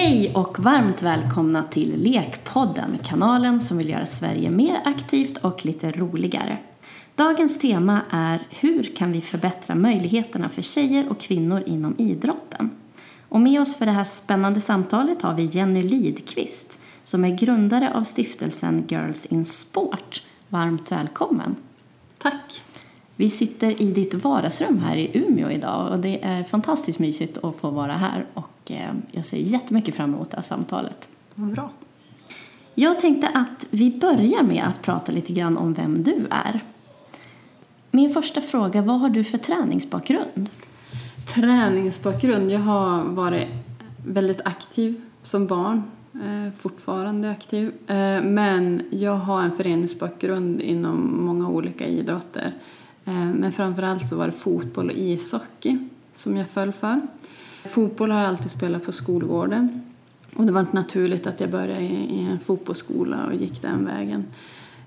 Hej och varmt välkomna till Lekpodden, kanalen som vill göra Sverige mer aktivt och lite roligare. Dagens tema är hur kan vi förbättra möjligheterna för tjejer och kvinnor inom idrotten? Och med oss för det här spännande samtalet har vi Jenny Lidqvist som är grundare av stiftelsen Girls in Sport. Varmt välkommen! Tack! Vi sitter i ditt vardagsrum här i Umeå idag och det är fantastiskt mysigt att få vara här och eh, jag ser jättemycket fram emot det här samtalet. Bra. Jag tänkte att vi börjar med att prata lite grann om vem du är. Min första fråga, vad har du för träningsbakgrund? Träningsbakgrund? Jag har varit väldigt aktiv som barn, eh, fortfarande aktiv. Eh, men jag har en föreningsbakgrund inom många olika idrotter. Eh, men framförallt så var det fotboll och ishockey som jag föll för. Fotboll har jag alltid spelat på skolgården. Och det var inte naturligt att jag började i en fotbollsskola och gick den vägen.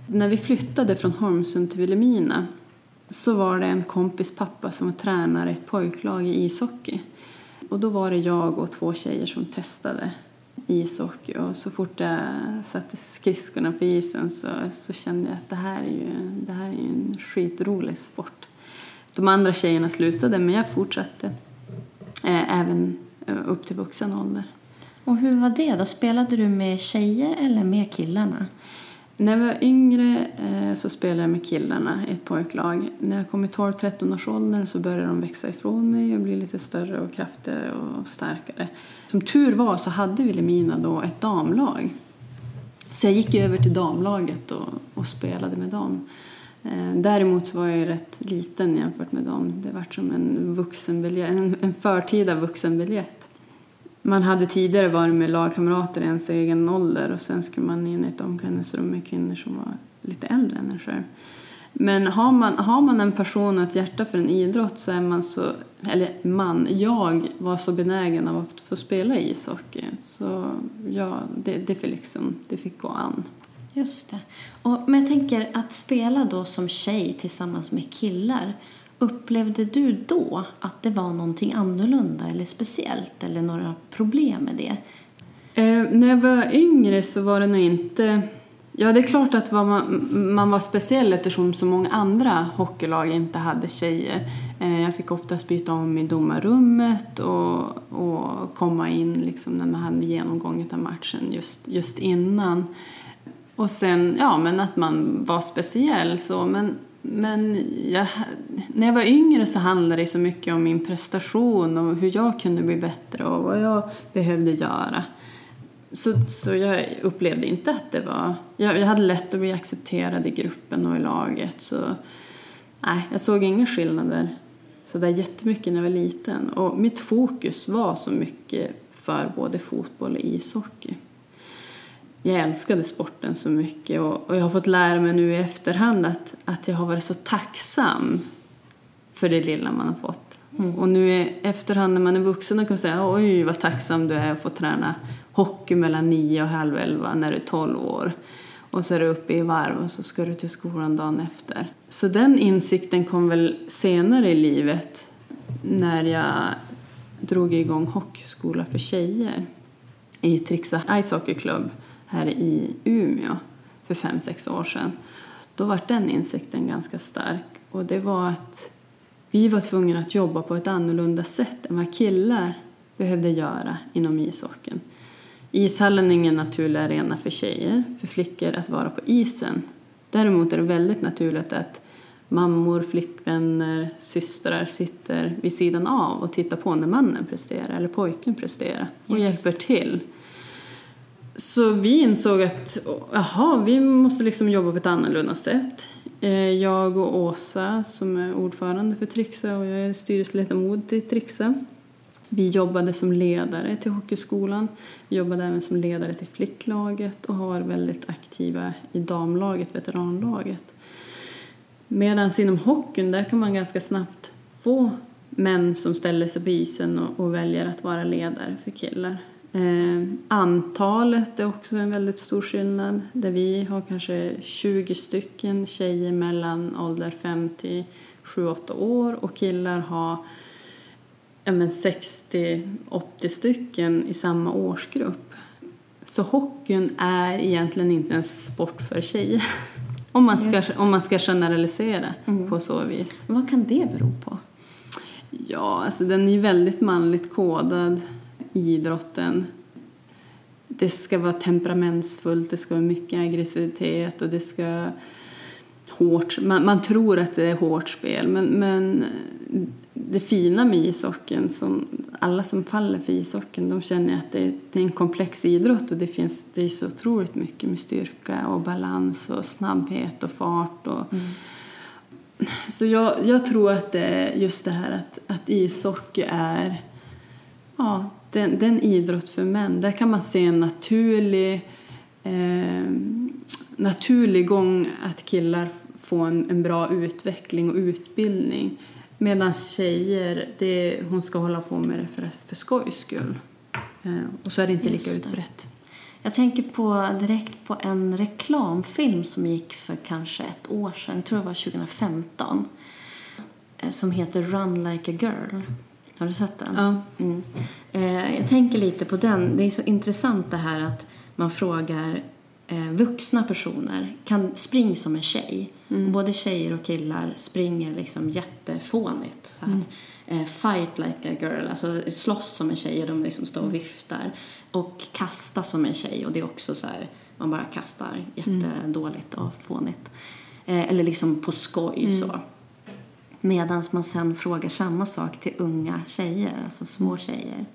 När vi flyttade från Holmsund till Vilhelmina så var det en kompis pappa som var tränare i ett pojklag i ishockey. Och då var det jag och två tjejer som testade ishockey och så fort jag satte skridskorna på isen så, så kände jag att det här, är ju, det här är ju en skitrolig sport. De andra tjejerna slutade men jag fortsatte eh, även eh, upp till vuxen ålder. Och hur var det då? Spelade du med tjejer eller med killarna? När jag var yngre eh, så spelade jag med killarna i ett pojklag. När jag kom i 12-13 års ålder så började de växa ifrån mig och bli lite större och kraftigare och starkare. Som tur var så hade Vilhelmina då ett damlag. Så jag gick över till damlaget och, och spelade med dem. Eh, däremot så var jag rätt liten jämfört med dem. Det var som en, vuxenbiljett, en, en förtida vuxenbiljett. Man hade tidigare varit med lagkamrater i ens egen ålder och sen skulle man in i ett omklädningsrum med kvinnor som var lite äldre än en själv. Men har man, har man en person och ett hjärta för en idrott så är man så, eller man, jag var så benägen av att få spela ishockey. Så ja, det, det, fick liksom, det fick gå an. Just det. Och, men jag tänker att spela då som tjej tillsammans med killar. Upplevde du då att det var någonting annorlunda eller speciellt eller några problem med det? Eh, när jag var yngre så var det nog inte... Ja, det är klart att man, man var speciell eftersom så många andra hockeylag inte hade tjejer. Eh, jag fick oftast byta om i domarrummet och, och komma in liksom när man hade genomgång av matchen just, just innan. Och sen, ja, men att man var speciell så. Men men jag, när jag var yngre så handlade det så mycket om min prestation och hur jag kunde bli bättre och vad jag behövde göra. Så, så jag upplevde inte att det var... Jag, jag hade lätt att bli accepterad i gruppen och i laget. Så nej, jag såg inga skillnader så där jättemycket när jag var liten. Och mitt fokus var så mycket för både fotboll och ishockey jag älskade sporten så mycket och, och, jag har fått lära mig nu i efterhand att, att jag har varit så tacksam för det lilla man har fått. Mm. Och nu i efterhand när man är vuxen kan man säga oj vad tacksam du är att få träna hockey mellan nio och halv elva när du är tolv år. Och så är du uppe i varv och så ska du till skolan dagen efter. Så den insikten kom väl senare i livet när jag drog igång hockeyskola för tjejer i Trixa Ice Hockey Club här i Umeå för fem sex år sedan. Då var den insikten ganska stark och det var att vi var tvungna att jobba på ett annorlunda sätt än vad killar behövde göra inom ishockeyn. Ishallen är ingen naturlig arena för tjejer, för flickor att vara på isen. Däremot är det väldigt naturligt att mammor, flickvänner, systrar sitter vid sidan av och tittar på när mannen presterar eller pojken presterar och yes. hjälper till. Så vi insåg att aha, vi måste liksom jobba på ett annorlunda sätt. Eh, jag och Åsa som är ordförande för Trixa och jag är styrelseledamot i Trixa. Vi jobbade som ledare till hockeyskolan. Vi jobbade även som ledare till flicklaget och har varit väldigt aktiva i damlaget, veteranlaget. Medan inom hockeyn där kan man ganska snabbt få män som ställer sig på isen och, och väljer att vara ledare för killar. Eh, antalet är också en väldigt stor skillnad där vi har kanske 20 stycken tjejer mellan ålder 5 till 7-8 år och killar har men 60-80 stycken i samma årsgrupp. Så hockeyn är egentligen inte en sport för tjejer. Om man ska, Just. om man ska generalisera på så vis. Vad kan det bero på? Ja, alltså den är väldigt manligt kodad, idrotten. Det ska vara temperamentsfullt, det ska vara mycket aggressivitet och det ska hårt. Man, man tror att det är hårt spel, men, men det fina med ishockeyn, som alla som faller för ishockeyn, de känner att det är, det är en komplex idrott och det finns det är så otroligt mycket med styrka och balans och snabbhet och fart och så jag, jag tror att det är just det här att, att ishockey är ja, den, den idrott för män. Där kan man se en naturlig, eh, naturlig gång att killar får en, en bra utveckling och utbildning. Medan tjejer, det, hon ska hålla på med det för, för skojs skull. Eh, och så är det inte lika Just det. utbrett. Jag tänker på, direkt på en reklamfilm som gick för kanske ett år sedan, jag tror det var 2015, eh, som heter Run like a girl. Har du sett den? Ja. Mm. Eh, jag tänker lite på den. Det är så intressant det här att man frågar eh, vuxna personer, kan spring som en tjej. Och både tjejer och killar springer liksom jättefånigt. Så här. Eh, fight like a girl, alltså slåss som en tjej och de liksom står och viftar. Och kasta som en tjej och det är också så här, man bara kastar jättedåligt och fånigt. Eh, eller liksom på skoj så. Medan man sen frågar samma sak till unga tjejer, alltså små tjejer.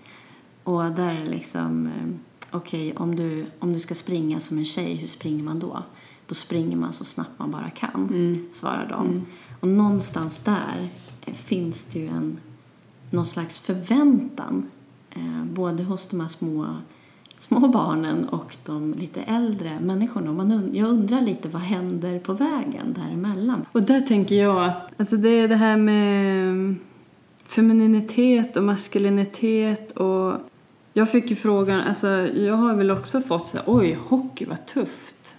Och där är liksom, eh, okej om, du, om du ska springa som en tjej, hur springer man då? Då springer man så snabbt man bara kan, svarar de. Och någonstans där eh, finns det ju en, någon slags förväntan, eh, både hos de här små, små barnen och de lite äldre människorna. Man und- jag undrar lite, vad händer på vägen däremellan? Och där tänker jag att alltså det är det här med mm, femininitet och maskulinitet och jag fick ju frågan, alltså jag har väl också fått så här, oj, hockey vad tufft.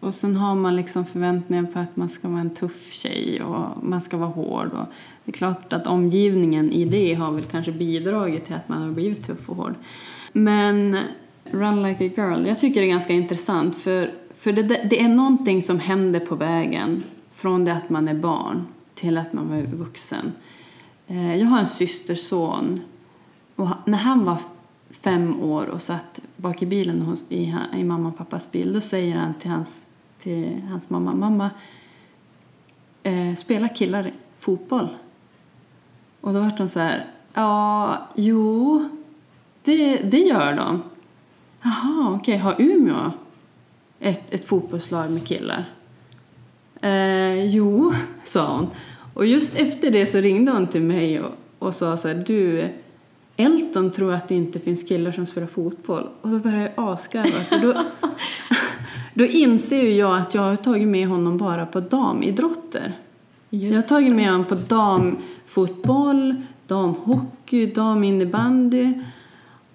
Och sen har man liksom förväntningar på att man ska vara en tuff tjej och man ska vara hård. Och det är klart att omgivningen i det har väl kanske bidragit till att man har blivit tuff och hård. Men Run like a girl, jag tycker det är ganska intressant för, för det, det är någonting som händer på vägen från det att man är barn till att man är vuxen. Eh, jag har en systerson och när han var fem år och satt bak i bilen hos, i, i mamma och pappas bil då säger han till hans, till hans mamma, mamma, eh, spelar killar fotboll? Och då vart hon så här, ja, jo, det, det gör de. Jaha, okej, har Umeå ett, ett fotbollslag med killar? Eh, jo, sa hon. Och just efter det så ringde hon till mig och, och sa så här, du, Elton tror att det inte finns killar som spelar fotboll. Och då började jag asgarva, för då, då inser ju jag att jag har tagit med honom bara på damidrotter. Jag har tagit med honom på damfotboll, damhockey, daminnebandy.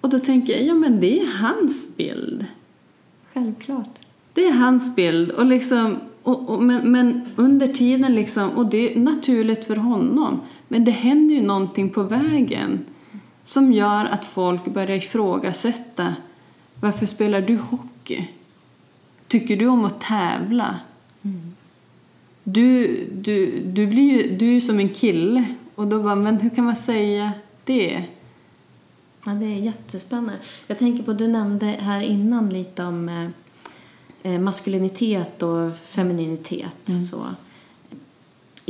Och då tänker jag, ja men det är hans bild. Självklart. Det är hans bild. Och liksom, och, och, men, men under tiden, liksom, och det är naturligt för honom, men det händer ju någonting på vägen som gör att folk börjar ifrågasätta varför spelar du hockey? Tycker du om att tävla? Du, du, du, blir ju, du är ju som en kille. Och då bara, men hur kan man säga det? Ja, det är jättespännande. Jag tänker på, du nämnde här innan lite om eh, eh, maskulinitet och femininitet. Så.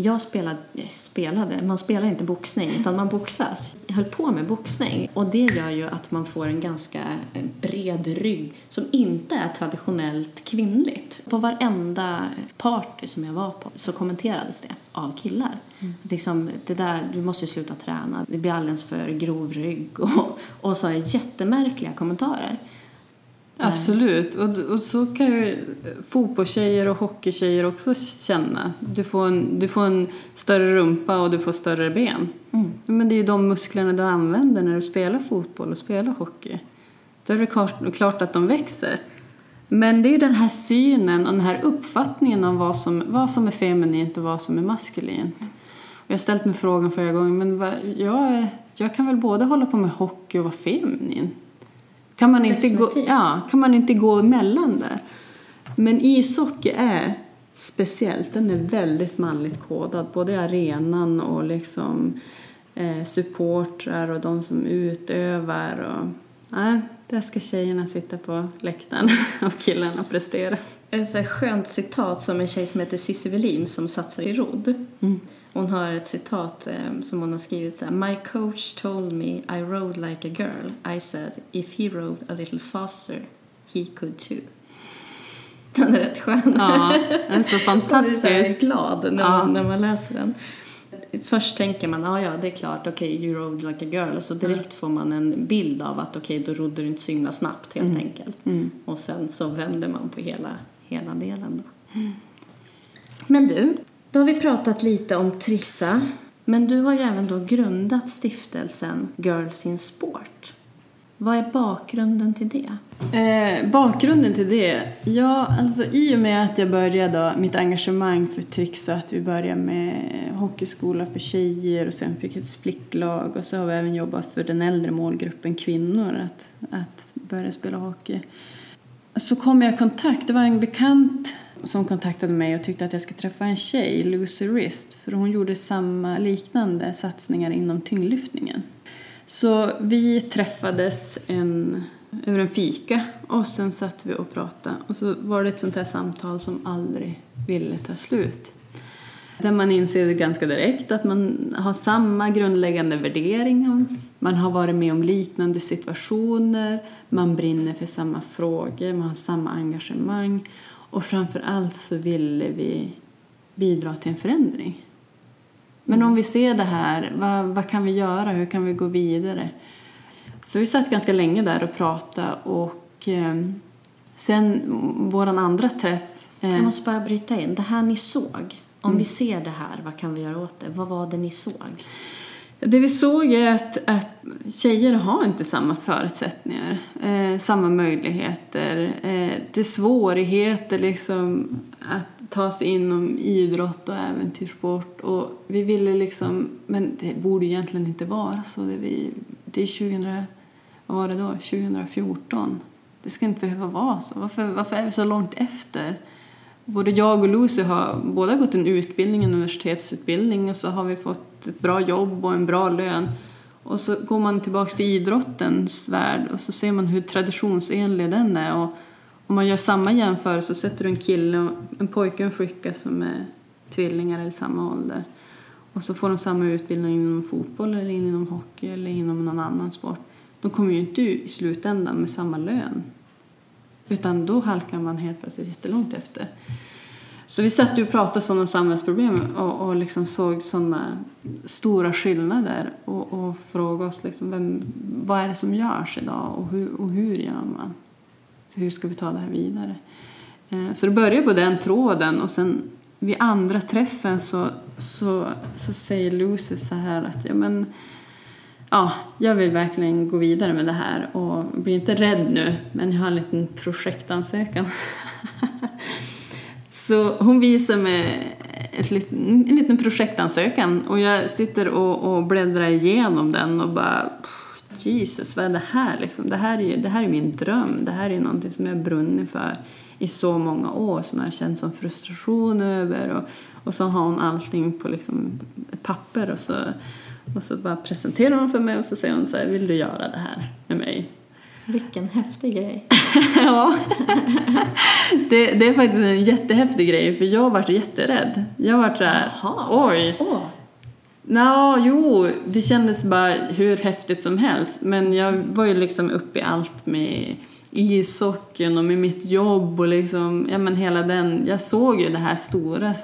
Jag spelade, spelade, man spelar inte boxning utan man boxas. Jag höll på med boxning och det gör ju att man får en ganska eh, bred rygg som inte är traditionellt kvinnligt. På varenda party som jag var på så kommenterades det av killar. Att liksom, det där, du måste sluta träna, det blir alldeles för grov rygg och, och så jättemärkliga kommentarer. Absolut, och, och så kan ju fotbollstjejer och hockeytjejer också känna. Du får, en, du får en större rumpa och du får större ben. Men det är ju de musklerna du använder när du spelar fotboll och spelar hockey. Då är det klart, klart att de växer. Men det är den här synen och den här uppfattningen om vad som, vad som är feminint och vad som är maskulint. Och jag har ställt mig frågan flera gånger, men vad, jag, jag kan väl både hålla på med hockey och vara feminin. Kan man, inte gå, ja, kan man inte gå emellan där? Men ishockey är speciellt. Den är väldigt manligt kodad. Både arenan och liksom eh, supportrar och de som utövar. Och, nej, där ska tjejerna sitta på läktaren och killarna prestera. Ett så skönt citat som en tjej som heter Cissi Wallin som satsar i rodd. Hon har ett citat eh, som hon har skrivit så här. My coach told me I rode like a girl. I said if he rode a little faster he could too. Den är rätt skön. Ja, den är så Man blir så fantastisk. glad när, Ja. man, när man läser den. Först tänker man, ja ja det är klart, okej you rode like a girl. Och så direkt får man en bild av att okej då rodde du inte så himla snabbt helt enkelt. Och sen så vänder man på hela, hela delen då. Men du, då har vi pratat lite om Trissa. Men du har ju även då grundat stiftelsen Girls in Sport. Vad är bakgrunden till det? Eh, bakgrunden till det? Ja, alltså i och med att jag började då, mitt engagemang för Trixa, att vi började med hockeyskola för tjejer och sen fick ett flicklag och så har vi även jobbat för den äldre målgruppen kvinnor att, att börja spela hockey. Så kom jag i kontakt, det var en bekant som kontaktade mig och tyckte att jag skulle träffa en tjej, Lucy Rist, för hon gjorde samma liknande satsningar inom tyngdlyftningen. Så vi träffades en, över en fika och sen satt vi och pratade. Och så var det ett sånt här samtal som aldrig ville ta slut. Där man inser ganska direkt att man har samma grundläggande värderingar. Man har varit med om liknande situationer. Man brinner för samma frågor. Man har samma engagemang. Och framför allt så ville vi bidra till en förändring. Men om vi ser det här, vad, vad kan vi göra? Hur kan vi gå vidare? Så vi satt ganska länge där och pratade och eh, sen vår andra träff eh, Jag måste bara bryta in. Det här ni såg, om vi ser det här, vad kan vi göra åt det? Vad var det ni såg? Det vi såg är att, att tjejer har inte samma förutsättningar, eh, samma möjligheter. Eh, det är svårigheter liksom att ta sig inom idrott och äventyrssport. Och vi ville liksom, men det borde egentligen inte vara så. Det, vi, det är 2000, vad var det då? 2014. Det ska inte behöva vara så. Varför, varför är vi så långt efter? Både jag och Lucy har båda gått en utbildning, en universitetsutbildning och så har vi fått ett bra jobb och en bra lön. Och så går man tillbaka till idrottens värld och så ser man hur traditionsenlig den är. Och om man gör samma jämförelse så sätter du en kille, och en pojke och en flicka som är tvillingar eller samma ålder. Och så får de samma utbildning inom fotboll eller inom hockey eller inom någon annan sport. De kommer ju inte i slutändan med samma lön. Utan då halkar man helt plötsligt jättelångt efter. Så vi satt ju och pratade sådana samhällsproblem och, och liksom såg sådana stora skillnader och, och frågade oss liksom, vem, vad är det som görs idag och hur, och hur gör man? Hur ska vi ta det här vidare? Eh, så det började på den tråden och sen vid andra träffen så, så, så säger Lucy så här att ja, men, ja, jag vill verkligen gå vidare med det här och bli inte rädd nu men jag har en liten projektansökan. Så hon visar mig ett liten, en liten projektansökan och jag sitter och, och bläddrar igenom den och bara Jesus, vad är det här liksom? Det här är, ju- det här är min dröm. Det här är någonting som jag brunnit för i så många år som jag har känt som frustration över och, och så har hon allting på liksom ett papper och så, och så bara presenterar hon för mig och så säger hon så här, vill du göra det här med mig? Vilken häftig grej. ja. det, det är faktiskt en jättehäftig grej för jag varit jätterädd. Jag varit såhär, oj. Åh, Nå, jo, det kändes bara hur häftigt som helst. Men jag var ju liksom uppe i allt med ishockeyn och med mitt jobb och liksom, ja men hela den, jag såg ju det här stora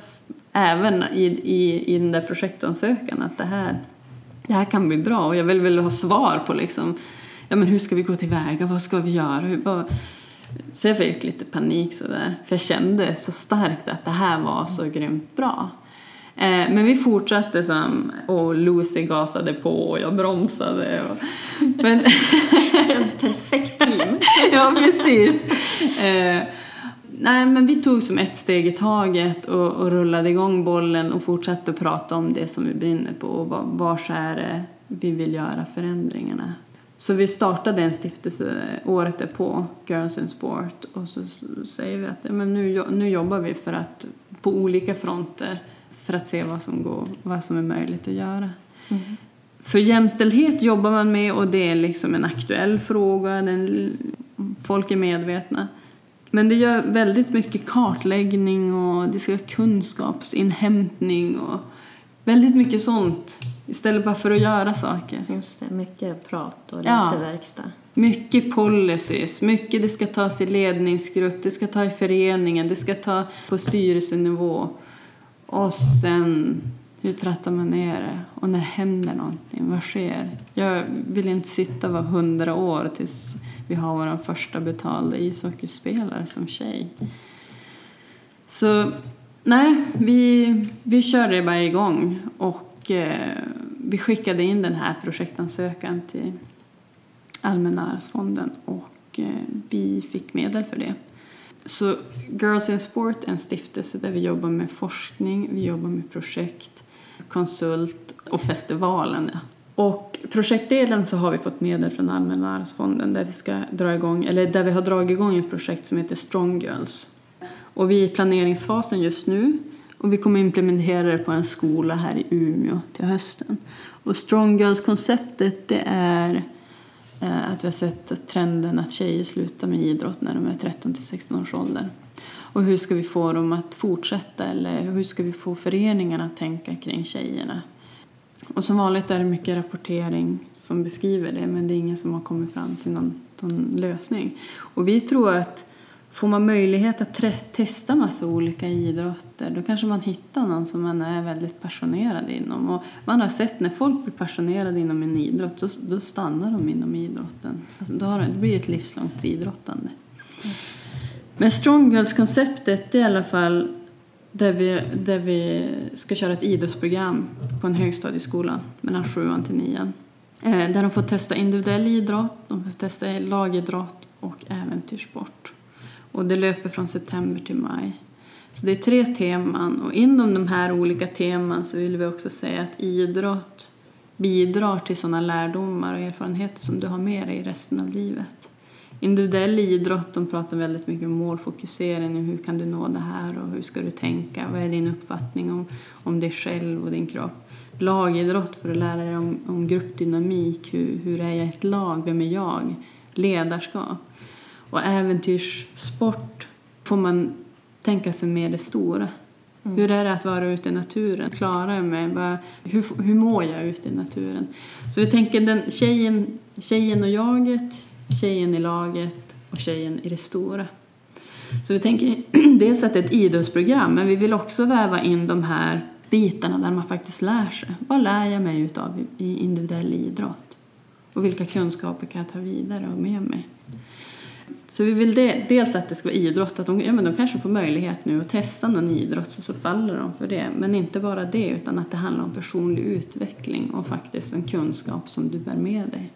även i, i, i den där projektansökan att det här, det här kan bli bra och jag vill väl ha svar på liksom, ja men hur ska vi gå tillväga, vad ska vi göra, hur, vad, så jag fick lite panik sådär, för jag kände så starkt att det här var så grymt bra. Eh, men vi fortsatte som, och Lucy gasade på och jag bromsade. Och, men, perfekt team. ja, precis. Eh, nej, men vi tog som ett steg i taget och, och rullade igång bollen och fortsatte att prata om det som vi brinner på och var, vars är det, vi vill göra förändringarna. Så vi startade en stiftelse året därpå, Girls in Sport, och så säger vi att men nu, nu jobbar vi för att på olika fronter för att se vad som, går, vad som är möjligt att göra. Mm. För jämställdhet jobbar man med och det är liksom en aktuell fråga, den, folk är medvetna. Men det gör väldigt mycket kartläggning och det ska kunskapsinhämtning och väldigt mycket sånt istället bara för att göra saker. Just det, mycket prat och lite ja. verkstad. Mycket policies, mycket det ska tas i ledningsgrupp, det ska ta i föreningen, det ska ta på styrelsenivå. Och sen, hur trattar man ner det? Och när händer någonting? Vad sker? Jag vill inte sitta var hundra år tills vi har vår första betalda ishockeyspelare som tjej. Så nej, vi, vi körde bara igång och eh, vi skickade in den här projektansökan till Allmänna arvsfonden och eh, vi fick medel för det. Så Girls in Sport är en stiftelse där vi jobbar med forskning, vi jobbar med projekt, konsult och festivalen. Och projektdelen så har vi fått medel från Allmänna arvsfonden där vi ska dra igång, eller där vi har dragit igång ett projekt som heter Strong Girls. Och vi är i planeringsfasen just nu och vi kommer implementera det på en skola här i Umeå till hösten. Och Strong Girls-konceptet det är eh, att vi har sett trenden att tjejer slutar med idrott när de är 13 till 16 års ålder. Och hur ska vi få dem att fortsätta eller hur ska vi få föreningarna att tänka kring tjejerna? Och som vanligt är det mycket rapportering som beskriver det men det är ingen som har kommit fram till någon, någon lösning. Och vi tror att får man möjlighet att testa massa olika idrotter då kanske man hittar någon som man är väldigt passionerad inom. Och man har sett när folk blir passionerade inom en idrott då, då stannar de inom idrotten. Alltså då, har, det blir ett livslångt idrottande. Men Strong Girls-konceptet är i alla fall där vi, där vi ska köra ett idrottsprogram på en högstadieskola mellan sjuan till nian. Eh, där de får testa individuell idrott, de får testa lagidrott och äventyrssport. Och det löper från september till maj. Så det är tre teman och inom de här olika teman så vill vi också säga att idrott bidrar till sådana lärdomar och erfarenheter som du har med dig resten av livet. Individuell idrott, de pratar väldigt mycket om målfokusering, hur kan du nå det här och hur ska du tänka, vad är din uppfattning om, om dig själv och din kropp. Lagidrott för att lära dig om, om gruppdynamik, hur, hur är jag ett lag, vem är jag? Ledarskap. Och äventyrssport får man tänka sig mer det stora. Mm. Hur är det att vara ute i naturen? Klarar jag mig? Hur, hur mår jag ute i naturen? Så vi tänker den tjejen, tjejen och jaget, tjejen i laget och tjejen i det stora. Så vi tänker dels att det är ett idrottsprogram men vi vill också väva in de här bitarna där man faktiskt lär sig. Vad lär jag mig utav i individuell idrott? Och vilka kunskaper kan jag ta vidare och med mig? Så vi vill de, dels att det ska vara idrott, att de, ja, men de kanske får möjlighet nu att testa någon idrott så, så faller de för det. Men inte bara det, utan att det handlar om personlig utveckling och faktiskt en kunskap som du bär med dig.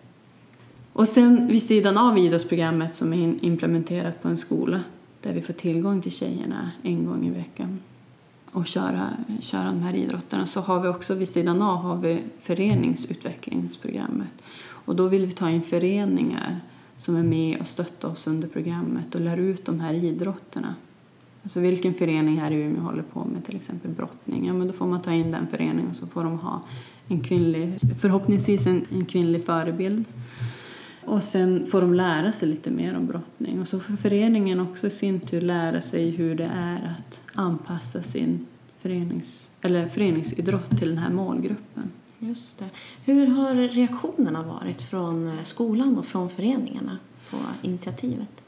Och sen vid sidan av idrottsprogrammet som är implementerat på en skola där vi får tillgång till tjejerna en gång i veckan och köra, köra de här idrotterna så har vi också vid sidan av har vi föreningsutvecklingsprogrammet. Och då vill vi ta in föreningar som är med och stöttar oss under programmet och lär ut de här idrotterna. Alltså vilken förening här i Umeå håller på med till exempel brottning, ja men då får man ta in den föreningen och så får de ha en kvinnlig, förhoppningsvis en, en kvinnlig förebild. Och sen får de lära sig lite mer om brottning. Och så får föreningen också i sin tur lära sig hur det är att anpassa sin förenings, eller föreningsidrott till den här målgruppen. Just det. Hur har reaktionerna varit från eh, skolan och från föreningarna på initiativet?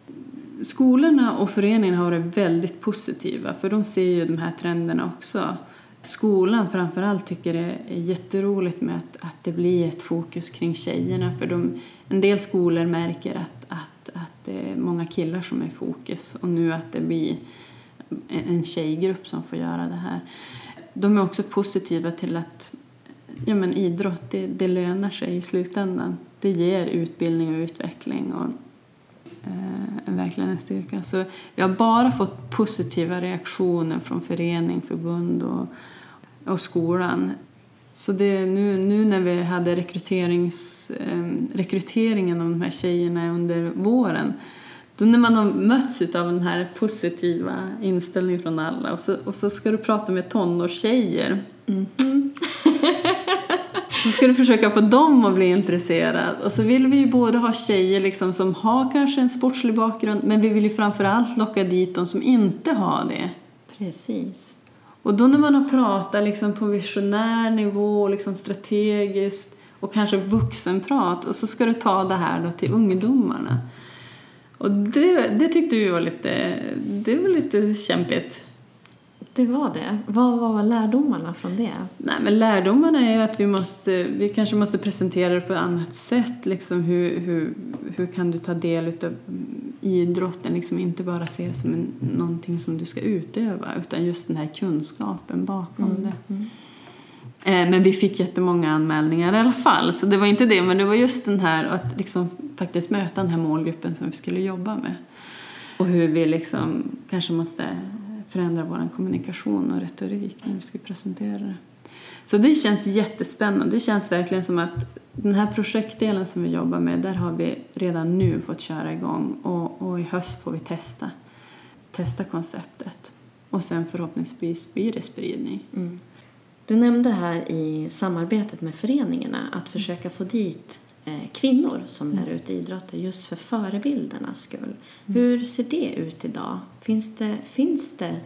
Skolorna och föreningarna har varit väldigt positiva för de ser ju de här trenderna också. Skolan framförallt tycker det är jätteroligt med att, att det blir ett fokus kring tjejerna för de, en del skolor märker att, att, att det är många killar som är i fokus och nu att det blir en tjejgrupp som får göra det här. De är också positiva till att ja, men idrott det, det lönar sig i slutändan. Det ger utbildning och utveckling och eh, verkligen en styrka. Så jag har bara fått positiva reaktioner från förening, förbund och, och skolan. Så det, nu, nu när vi hade rekryterings, eh, rekryteringen av de här tjejerna under våren då när man har mötts av den här positiva inställningen från alla och så, och så ska du prata med tonårstjejer mm så ska du försöka få dem att bli intresserade. Och så vill vi ju både ha tjejer liksom som har kanske en sportslig bakgrund men vi vill ju framförallt locka dit de som inte har det. Precis. Och då när man har pratat liksom på visionär nivå, liksom strategiskt och kanske vuxenprat och så ska du ta det här då till ungdomarna. Och det, det tyckte vi var lite, det var lite kämpigt. Det var det. Vad var lärdomarna från det? Nej, men lärdomarna är att vi, måste, vi kanske måste presentera det på ett annat sätt. Liksom hur, hur, hur kan du ta del av idrotten? Liksom inte bara se det som en, någonting som du ska utöva utan just den här kunskapen bakom mm. det. Mm. Eh, men vi fick jättemånga anmälningar i alla fall, så det var inte det. Men det var just den här att liksom faktiskt möta den här målgruppen som vi skulle jobba med. Och hur vi liksom kanske måste förändra vår kommunikation och retorik när vi ska presentera det. Så det känns jättespännande. Det känns verkligen som att den här projektdelen som vi jobbar med, där har vi redan nu fått köra igång och, och i höst får vi testa, testa konceptet. Och sen förhoppningsvis blir det spridning. Mm. Du nämnde här i samarbetet med föreningarna att försöka få dit kvinnor som lär ut idrotter just för förebildernas skull. Mm. Hur ser det ut idag? Finns det, finns det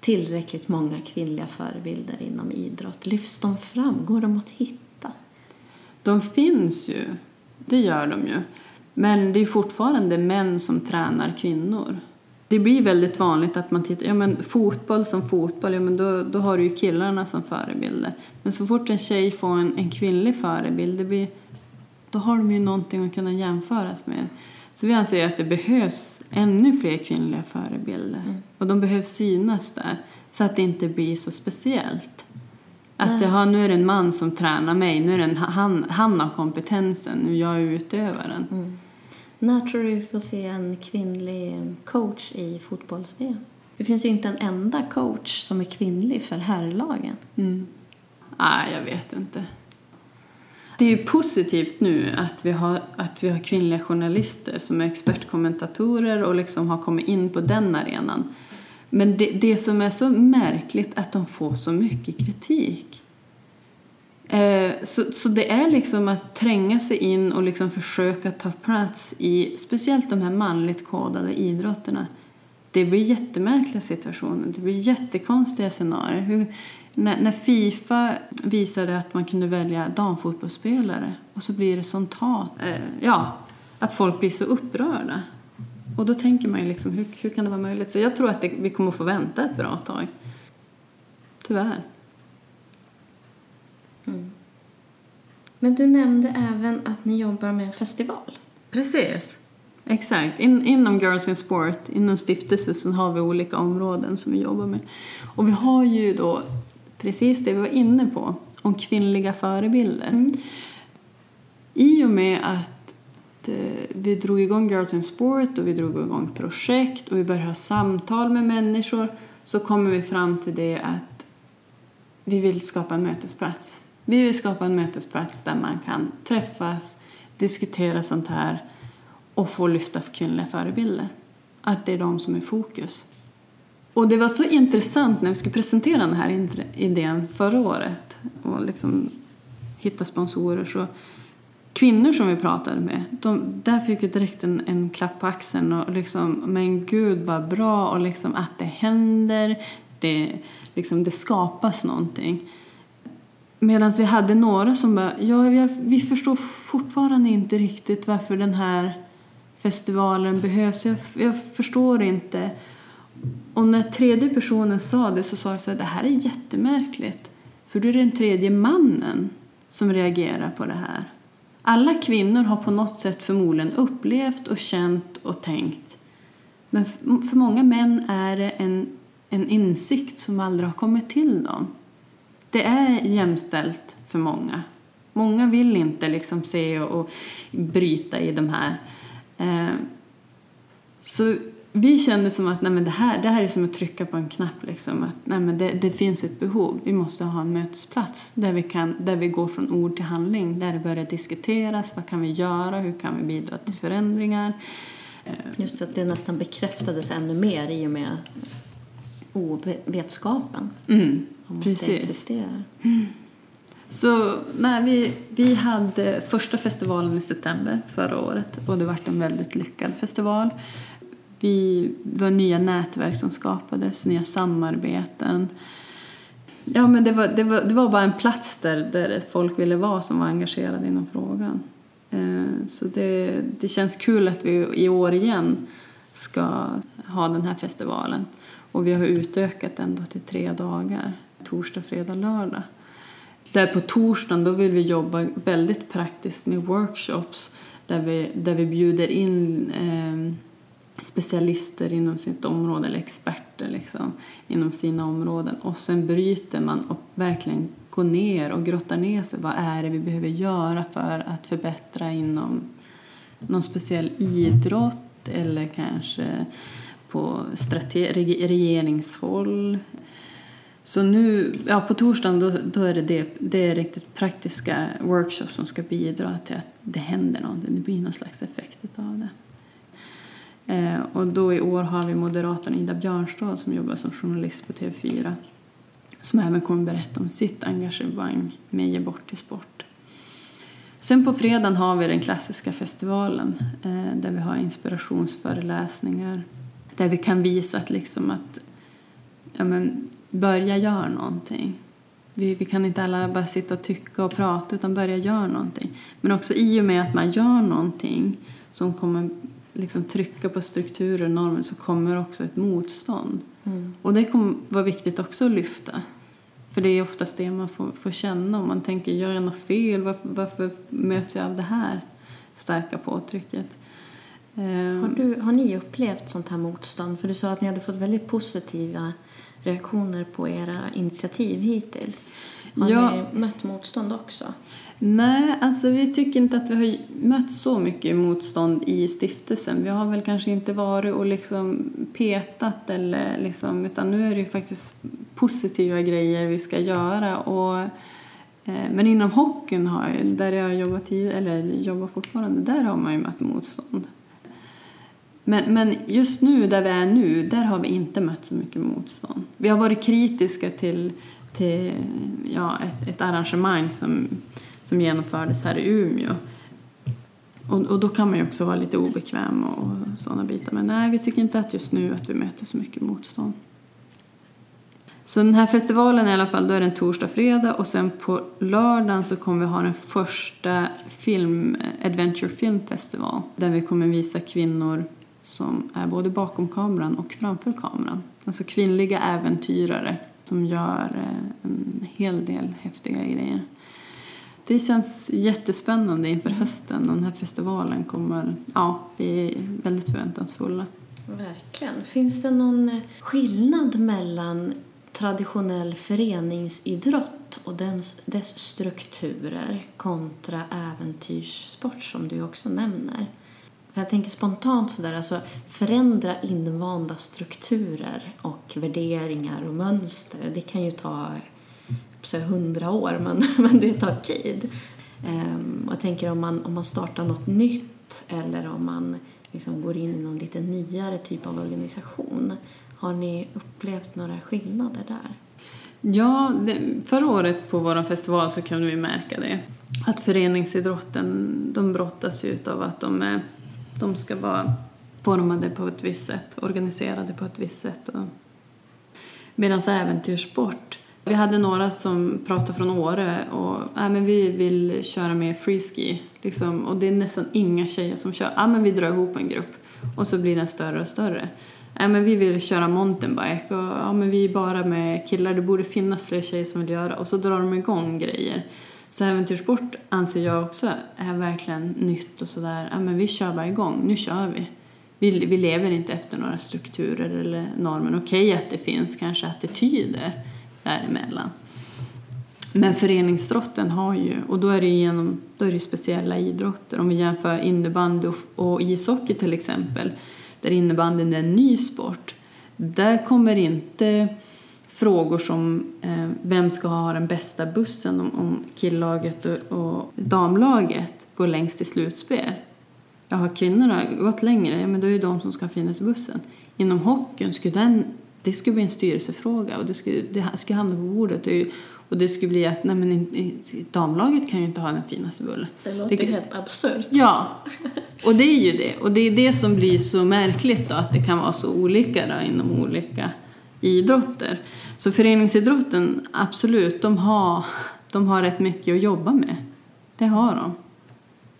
tillräckligt många kvinnliga förebilder inom idrott? Lyfts de fram? Går de att hitta? De finns ju, det gör de ju. Men det är fortfarande män som tränar kvinnor det blir väldigt vanligt att man tittar, ja men fotboll som fotboll, ja men då, då har du ju killarna som förebilder. Men så fort en tjej får en, en kvinnlig förebild, det blir, då har de ju någonting att kunna jämföras med. Så vi anser att det behövs ännu fler kvinnliga förebilder. Mm. Och de behövs synas där, så att det inte blir så speciellt. Att jaha, nu är det en man som tränar mig, nu är det en, han, han har kompetensen, nu jag är utövaren. Mm. När tror du vi får se en kvinnlig coach i fotbolls -VM? Det finns ju inte en enda coach som är kvinnlig för herrlagen. Mm. Nej, jag vet inte. Det är ju positivt nu att vi, har, att vi har kvinnliga journalister som är expertkommentatorer och liksom har kommit in på den arenan. Men det, det som är så märkligt är att de får så mycket kritik. Eh, så, så det är liksom att tränga sig in och liksom försöka ta plats i speciellt de här manligt kodade idrotterna. Det blir jättemärkliga situationer, det blir jättekonstiga scenarier. Hur, när, när, Fifa visade att man kunde välja damfotbollsspelare och så blir det sånt hat, eh, ja, att folk blir så upprörda. Och då tänker man ju liksom, hur, hur kan det vara möjligt? Så jag tror att det, vi kommer att få vänta ett bra tag. Tyvärr. Mm. Men du nämnde även att ni jobbar med en festival. Precis. Exakt. In, inom Girls in Sport, inom stiftelsen, har vi olika områden som vi jobbar med. Och vi har ju då precis det vi var inne på, om kvinnliga förebilder. Mm. I och med att eh, vi drog igång Girls in Sport och vi drog igång projekt och vi började ha samtal med människor så kommer vi fram till det att vi vill skapa en mötesplats vi vill skapa en mötesplats där man kan träffas, diskutera sånt här och få lyfta för kvinnliga förebilder. Att det är de som är fokus. Och det var så intressant när vi skulle presentera den här idén förra året och liksom hitta sponsorer. Så kvinnor som vi pratade med, de, där fick vi direkt en, en klapp på axeln och liksom, men gud vad bra och liksom att det händer, det, liksom, det skapas någonting. Medan vi hade några som bara, ja, vi förstår fortfarande inte riktigt varför den här festivalen behövs. Jag, jag förstår inte. Och när tredje personen sa det så sa jag så här, det här är jättemärkligt. För du är den tredje mannen som reagerar på det här. Alla kvinnor har på något sätt förmodligen upplevt och känt och tänkt. Men för många män är det en, en insikt som aldrig har kommit till dem det är jämställt för många. Många vill inte liksom se och, och bryta i de här. Eh, så vi kände som att nej men det, här, det här är som att trycka på en knapp. Liksom. Att, nej men det, det finns ett behov. Vi måste ha en mötesplats där vi, kan, där vi går från ord till handling. Där det börjar diskuteras. Vad kan vi göra? Hur kan vi bidra till förändringar? Just att det nästan bekräftades ännu mer i och med ovetskapen Mm, om att precis. det existerar. Så nej, vi, vi hade första festivalen i september förra året och det var en väldigt lyckad festival. Vi var nya nätverk som skapades, nya samarbeten. Ja, men det var, det var, det var bara en plats där, där folk ville vara som var engagerade inom frågan. Eh, så det, det känns kul att vi i år igen ska ha den här festivalen. Och vi har utökat den då till tre dagar, torsdag, fredag, lördag. Där på torsdagen då vill vi jobba väldigt praktiskt med workshops där vi, där vi bjuder in eh, specialister inom sitt område, eller experter liksom, inom sina områden. Och sen bryter man och verkligen går ner och grottar ner sig. Vad är det vi behöver göra för att förbättra inom någon speciell idrott eller kanske på regeringshåll. Så nu, ja på torsdagen då, då är det, det, det är riktigt praktiska workshops som ska bidra till att det händer någonting. Det blir någon slags effekt av det. Eh, och då i år har vi moderatorn Ida Björnstad som jobbar som journalist på TV4 som även kommer berätta om sitt engagemang med Ge bort till sport. Sen på fredagen har vi den klassiska festivalen eh, där vi har inspirationsföreläsningar där vi kan visa att, liksom att ja, men, börja göra någonting. Vi, vi kan inte alla bara sitta och tycka och prata utan börja göra någonting. Men också i och med att man gör någonting som kommer liksom trycka på strukturer och normer så kommer också ett motstånd. Mm. Och det kommer vara viktigt också att lyfta. För det är oftast det man får, får känna om man tänker, gör jag något fel? Varför, varför möts jag av det här starka påtrycket? Ehm, Har, du, har ni upplevt sånt här motstånd? För du sa att ni hade fått väldigt positiva reaktioner på era initiativ hittills. Har Ja. ni mött motstånd också? Nej, alltså vi tycker inte att vi har mött så mycket motstånd i stiftelsen. Vi har väl kanske inte varit och liksom petat eller liksom, utan nu är det ju faktiskt positiva grejer vi ska göra. Och, eh, men inom hockeyn, har jag, där jag jobbat tid, eller jobbar fortfarande, där har man ju mött motstånd. Men, men just nu, där vi är nu, där har vi inte mött så mycket motstånd. Vi har varit kritiska till, till ja, ett, ett arrangemang som, som genomfördes här i Umeå. Och, och då kan man ju också vara lite obekväm och, och sådana bitar. Men nej, vi tycker inte att just nu att vi möter så mycket motstånd. Så den här festivalen i alla fall, då är den torsdag, fredag och sen på lördagen så kommer vi ha den första film, Adventure Film Festival där vi kommer visa kvinnor som är både bakom kameran och framför kameran. Alltså kvinnliga äventyrare som gör eh, en hel del häftiga grejer. Det känns jättespännande inför hösten och den här festivalen kommer, ja, vi är väldigt förväntansfulla. Verkligen. Finns det någon skillnad mellan traditionell föreningsidrott och dess, dess strukturer kontra äventyrssport som du också nämner? För jag tänker spontant sådär, alltså förändra invanda strukturer och värderingar och mönster. Det kan ju ta Typ så hundra år, men, men det tar tid. Ehm, och jag tänker om man, om man startar något nytt eller om man liksom går in i någon lite nyare typ av organisation. Har ni upplevt några skillnader där? Ja, det, förra året på vår festival så kunde vi märka det. Att föreningsidrotten, de brottas ju av att de, är, de ska vara formade på ett visst sätt, organiserade på ett visst sätt. Och... Medan äventyrssport, vi hade några som pratade från Åre och äh, men vi vill köra med freeski. Liksom, och det är nästan inga tjejer som kör. Äh, men vi drar ihop en grupp och så blir den större och större. Äh, men vi vill köra mountainbike och äh, men vi är bara med killar. Det borde finnas fler tjejer som vill göra. Och så drar de igång grejer. Så äventyrssport anser jag också är verkligen nytt och sådär. Äh, men vi kör bara igång. Nu kör vi. Vi, vi lever inte efter några strukturer eller normer. Okej att det finns kanske attityder däremellan. Men föreningsidrotten har ju, och då är det genom, då är det speciella idrotter. Om vi jämför innebandy och, ishockey till exempel. där innebandyn är en ny sport. Där kommer inte frågor som eh, vem ska ha den bästa bussen om, om killaget och, och damlaget går längst i slutspel. Ja, har kvinnorna gått längre, ja, men då är det de som ska finnas i bussen. Inom hockeyn skulle den, det skulle bli en styrelsefråga och det skulle, det skulle hamna på bordet. Och det skulle bli att nej, men, damlaget kan ju inte ha den finaste bullen. Det låter det, helt absurt. Ja, och det är ju det. Och det är det som blir så märkligt då, att det kan vara så olika då, inom olika idrotter. Så föreningsidrotten, absolut, de har, de har rätt mycket att jobba med. Det har de.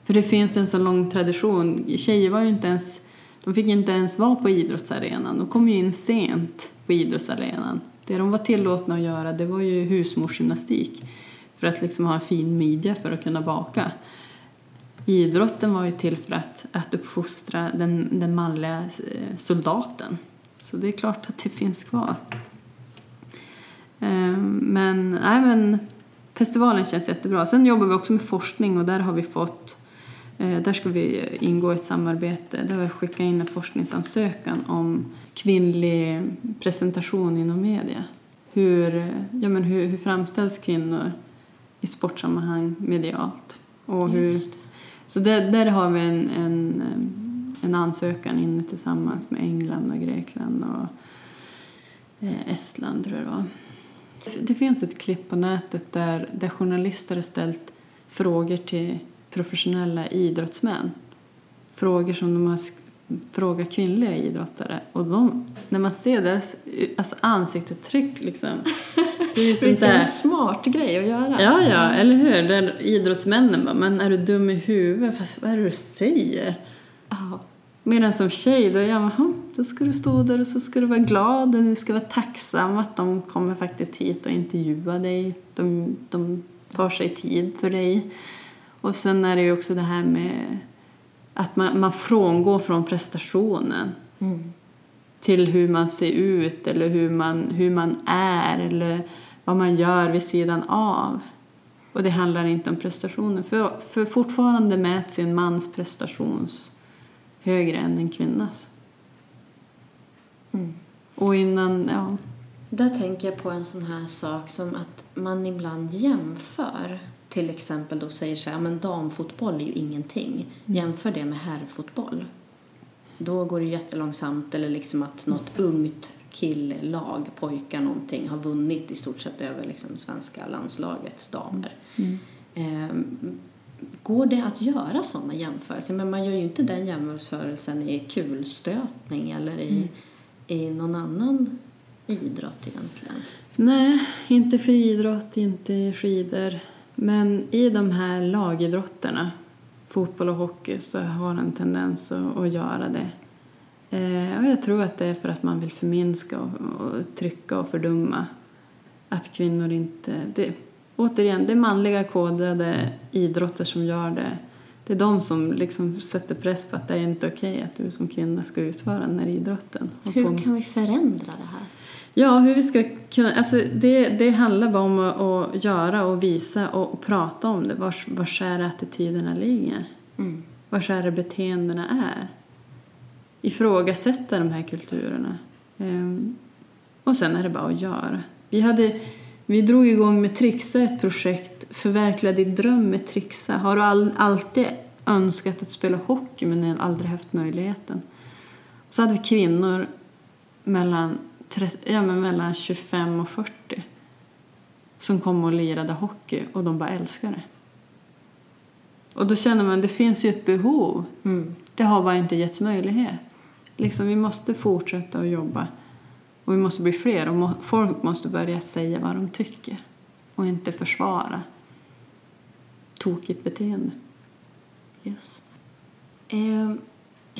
För det finns en så lång tradition. Tjejer var ju inte ens, de fick inte ens vara på idrottsarenan. De kom ju in sent på idrottsarenan. Det de var tillåtna att göra det var ju husmorsgymnastik för att liksom ha en fin midja för att kunna baka. Idrotten var ju till för att, att uppfostra den, den manliga eh, soldaten. Så det är klart att det finns kvar. Ehm, men, nej, men festivalen känns jättebra. Sen jobbar vi också med forskning och där har vi fått där ska vi ingå ett samarbete där vi skickar in en forskningsansökan om kvinnlig presentation inom media. Hur, ja, men hur, hur framställs kvinnor i sportsammanhang medialt? Och hur, så där, där har vi en, en, en ansökan inne tillsammans med England och Grekland och eh, Estland tror jag det var. Det finns ett klipp på nätet där, där journalister har ställt frågor till professionella idrottsmän. Frågor som de har frågat kvinnliga idrottare. Och de, när man ser deras alltså ansiktsuttryck liksom. Det är som så här, smart grej att göra. Ja, ja, eller hur? Där idrottsmännen bara, men är du dum i huvudet? vad är det du säger? Ja. Medan som tjej, då, ja, då ska du stå där och så ska du vara glad och du ska vara tacksam att de kommer faktiskt hit och intervjuar dig. De, de tar sig tid för dig. Och sen är det ju också det här med att man, man frångår från prestationen mm. till hur man ser ut eller hur man, hur man är eller vad man gör vid sidan av. Och det handlar inte om prestationen. För, för fortfarande mäts ju en mans prestations högre än en kvinnas. Mm. Och innan, ja. Där tänker jag på en sån här sak som att man ibland jämför. Till exempel då säger så här, men damfotboll är ju ingenting. Mm. Jämför det med herrfotboll. Då går det jättelångsamt eller liksom att något mm. ungt killag, pojkar någonting, har vunnit i stort sett över liksom svenska landslagets damer. Mm. Eh, Går det att göra sådana jämförelser? Men man gör ju inte den jämförelsen i kulstötning eller i, mm. i någon annan idrott egentligen. Nej, inte friidrott, inte skidor. Men i de här lagidrotterna, fotboll och hockey, så har en tendens att, att göra det. Eh, och jag tror att det är för att man vill förminska och, och trycka och fördumma. Att kvinnor inte... Det, återigen, det är manliga kodade idrotter som gör det. Det är de som liksom sätter press på att det är inte okej okay att du som kvinna ska utföra den här idrotten. Hur kan vi förändra det här? Ja, hur vi ska kunna... Alltså det, det handlar bara om att, att göra och visa och, och prata om det. Vars, vars är attityderna ligger? Mm. Vars är det beteendena är? Ifrågasätta de här kulturerna. Um, och sen är det bara att göra. Vi hade vi drog igång med Trixa, ett projekt Förverkliga din dröm med Trixa. Har du all, alltid önskat att spela hockey men aldrig haft möjligheten? Så hade vi kvinnor mellan, 30, ja, men mellan 25 och 40 som kom och lirade hockey och de bara älskade det. Och då känner man att det finns ju ett behov. Mm. Det har bara inte getts möjlighet. Liksom, vi måste fortsätta att jobba och vi måste bli fler och må folk måste börja säga vad de tycker och inte försvara tokigt beteende. Just eh,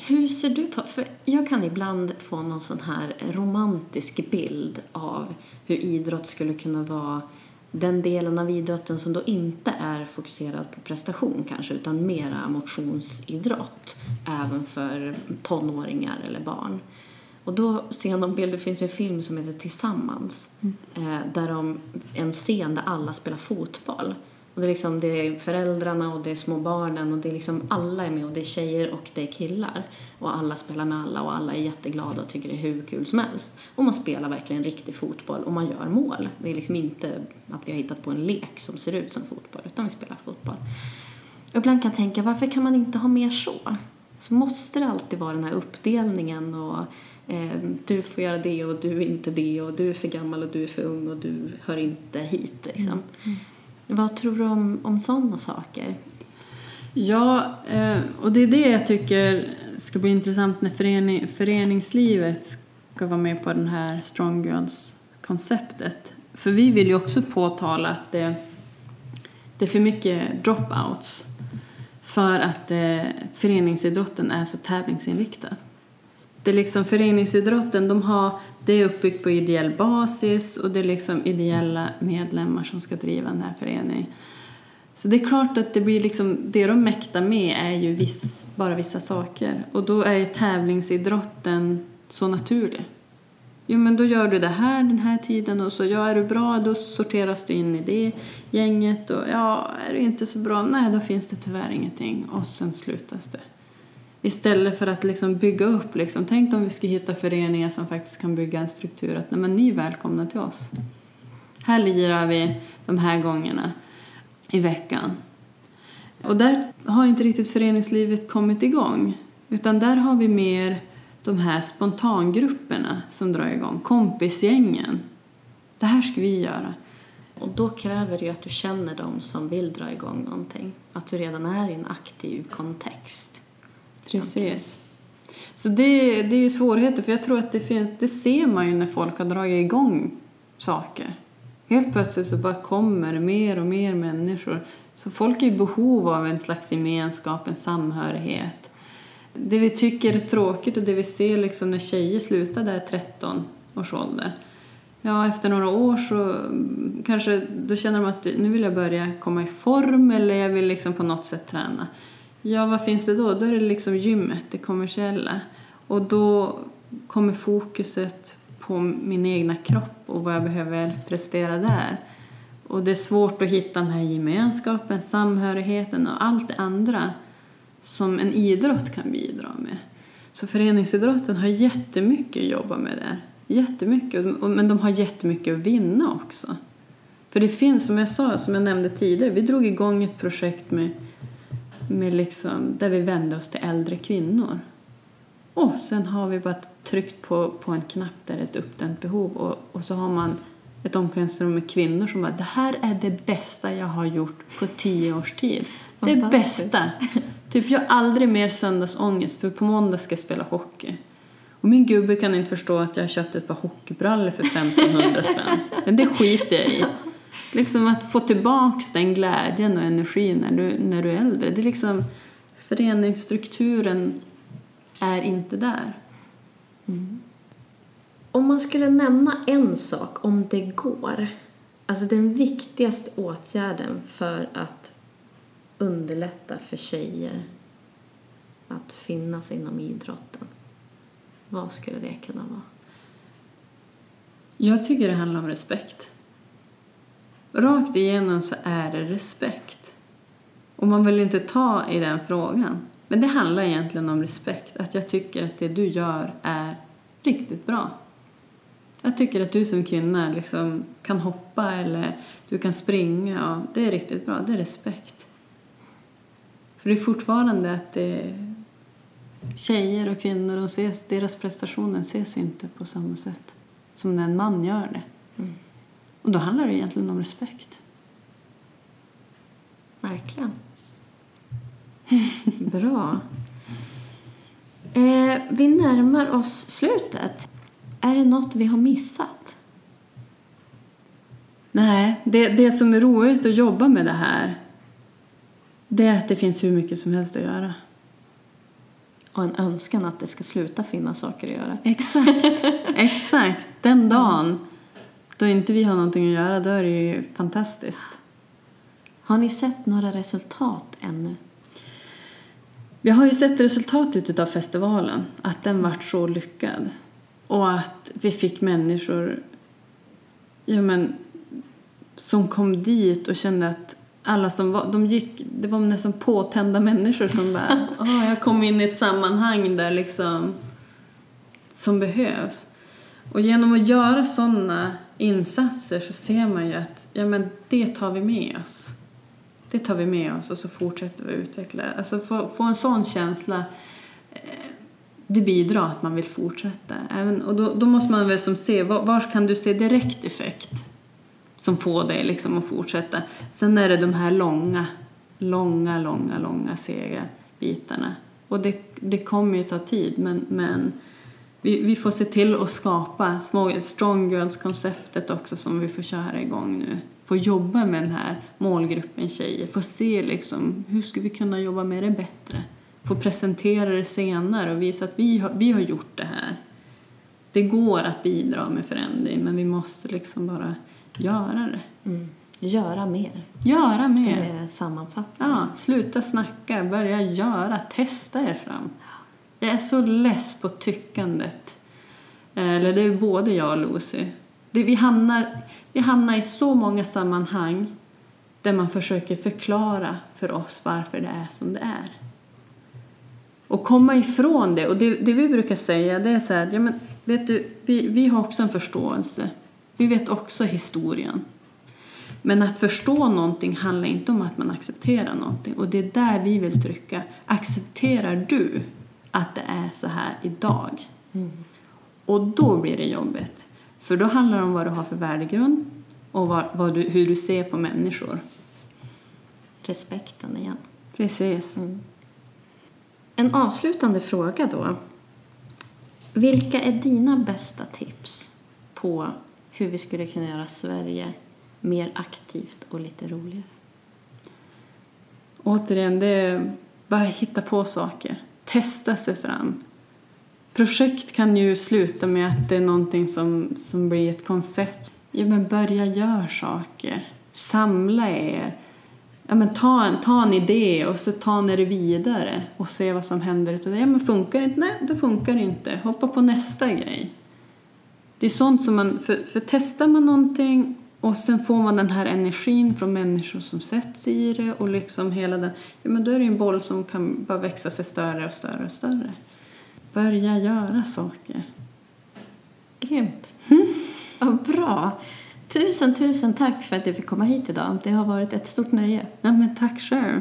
Hur ser du på... För jag kan ibland få någon sån här romantisk bild av hur idrott skulle kunna vara den delen av idrotten som då inte är fokuserad på prestation kanske utan mera motionsidrott även för tonåringar eller barn. Och då ser jag någon bild, det finns en film som heter Tillsammans. Mm. Eh, där de, en scen där alla spelar fotboll. Och det, är liksom, det är föräldrarna och det är små barnen och det är liksom alla är med och det är tjejer och det är killar. Och alla spelar med alla och alla är jätteglada och tycker det är hur kul som helst. Och man spelar verkligen riktig fotboll och man gör mål. Det är liksom inte att vi har hittat på en lek som ser ut som fotboll utan vi spelar fotboll. Och ibland kan jag tänka, varför kan man inte ha mer så? Så måste det alltid vara den här uppdelningen och eh, du får göra det och du är inte det och du är för gammal och du är för ung och du hör inte hit liksom. Mm. mm. Vad tror du om, om sådana saker? Ja, eh, och det är det jag tycker ska bli intressant när förening, föreningslivet ska vara med på den här Strong Girls-konceptet. För vi vill ju också påtala att det, det är för mycket dropouts för att eh, föreningsidrotten är så tävlingsinriktad. Det liksom föreningsidrotten, de har, det är uppbyggt på ideell basis och det är liksom ideella medlemmar som ska driva den här föreningen. Så det är klart att det blir liksom, det de mäktar med är ju viss, bara vissa saker och då är tävlingsidrotten så naturlig. Jo men då gör du det här den här tiden och så ja, är du bra då sorteras du in i det gänget och ja, är du inte så bra, nej då finns det tyvärr ingenting och sen slutas det. Istället för att liksom bygga upp, liksom, tänk om vi skulle hitta föreningar som faktiskt kan bygga en struktur att nej, men ni är välkomna till oss. Här lirar vi de här gångerna i veckan. Och där har inte riktigt föreningslivet kommit igång. Utan där har vi mer de här spontangrupperna som drar igång, kompisgängen. Det här ska vi göra. Och då kräver det ju att du känner dem som vill dra igång någonting. Att du redan är i en aktiv kontext. Precis. Så det, det är ju svårigheter, för jag tror att det finns, det ser man ju när folk har dragit igång saker. Helt plötsligt så bara kommer mer och mer människor. Så folk är i behov av en slags gemenskap, en samhörighet. Det vi tycker är tråkigt och det vi ser liksom när tjejer slutar där 13 års ålder. Ja, efter några år så kanske då känner de att nu vill jag börja komma i form eller jag vill liksom på något sätt träna. Ja, vad finns det då? Då är det liksom gymmet, det kommersiella. Och då kommer fokuset på min egna kropp och vad jag behöver prestera där. Och det är svårt att hitta den här gemenskapen, samhörigheten och allt det andra som en idrott kan bidra med. Så föreningsidrotten har jättemycket att jobba med där. Jättemycket, men de har jättemycket att vinna också. För det finns, som jag sa, som jag nämnde tidigare, vi drog igång ett projekt med, med liksom, där vi vände oss till äldre kvinnor. Och sen har vi bara tryckt på, på en knapp där det är ett uppdämt behov och, och så har man ett omklädningsrum med kvinnor som bara det här är det bästa jag har gjort på tio års tid. Det bästa. Typ jag har aldrig mer söndagsångest för på måndag ska jag spela hockey. Och min gubbe kan inte förstå att jag har köpt ett par hockeybrallor för 1500 spänn. Men det skiter jag i. Liksom att få tillbaks den glädjen och energin när du, när du är äldre. Det är liksom föreningsstrukturen är inte där. Mm. Om man skulle nämna en sak, om det går, alltså den viktigaste åtgärden för att underlätta för tjejer att finnas inom idrotten, vad skulle det kunna vara? Jag tycker det handlar om respekt. Rakt igenom så är det respekt. Och man vill inte ta i den frågan. Men det handlar egentligen om respekt. Att jag tycker att det du gör är riktigt bra. Jag tycker att du som kvinna liksom kan hoppa eller du kan springa. Och det är riktigt bra. Det är respekt. För det är fortfarande att det är tjejer och kvinnor, de ses, deras prestationer ses inte på samma sätt som när en man gör det. Mm. Och då handlar det egentligen om respekt. Verkligen. Bra. Eh, vi närmar oss slutet. Är det något vi har missat? Nej, det, det som är roligt att jobba med det här det är att det finns hur mycket som helst att göra. Och en önskan att det ska sluta finnas saker att göra. Exakt, exakt. Den dagen då inte vi har någonting att göra, då är det ju fantastiskt. Har ni sett några resultat ännu? Vi har ju sett resultatet av festivalen, att den vart så lyckad. Och att vi fick människor ja, men, som kom dit och kände att alla som var, de gick, det var nästan påtända människor som bara, oh, jag kom in i ett sammanhang där liksom, som behövs. Och genom att göra sådana insatser så ser man ju att, ja men det tar vi med oss. Det tar vi med oss och så fortsätter vi utveckla. Alltså få, få en sån känsla, eh, det bidrar att man vill fortsätta. Även, och då, då måste man väl som se, var, var kan du se direkt effekt? som får dig liksom att fortsätta. Sen är det de här långa, långa, långa, långa sega bitarna. Och det, det kommer ju ta tid, men, men vi, vi får se till att skapa små, strong girls-konceptet också som vi får köra igång nu. Få jobba med den här målgruppen tjejer, få se liksom hur ska vi kunna jobba med det bättre. Få presentera det senare och visa att vi har, vi har gjort det här. Det går att bidra med förändring men vi måste liksom bara göra det. Mm. Göra mer. Göra mer. Det är sammanfattningen. Ja, sluta snacka, börja göra, testa er fram. Jag är så less på tyckandet. Eller det är både jag och Lucy. Det, vi, hamnar, vi hamnar i så många sammanhang där man försöker förklara för oss varför det är som det är. Och komma ifrån det. Och det, det vi brukar säga det är så här, ja men vet du, vi, vi har också en förståelse. Vi vet också historien. Men att förstå någonting handlar inte om att man accepterar någonting. Och det är där vi vill trycka. Accepterar du att det är så här idag? Mm. Och då blir det jobbigt. För då handlar det om vad du har för värdegrund och vad, vad du, hur du ser på människor. Respekten igen. Precis. Mm. En avslutande fråga då. Vilka är dina bästa tips på hur vi skulle kunna göra Sverige mer aktivt och lite roligare. Återigen, det är bara hitta på saker. Testa sig fram. Projekt kan ju sluta med att det är någonting som, som blir ett koncept. Ja, men börja göra saker. Samla er. Ja, men ta, en, ta en idé och så ta ni det vidare och se vad som händer utav det. Ja, men funkar det inte? Nej, då funkar det inte. Hoppa på nästa grej. Det är sånt som man, för, för testar man någonting och sen får man den här energin från människor som sätts i det och liksom hela den, ja men då är det en boll som kan bara växa sig större och större och större. Börja göra saker. Grymt. Mm. Ja, bra. Tusen, tusen tack för att du fick komma hit idag. Det har varit ett stort nöje. Ja, men tack själv.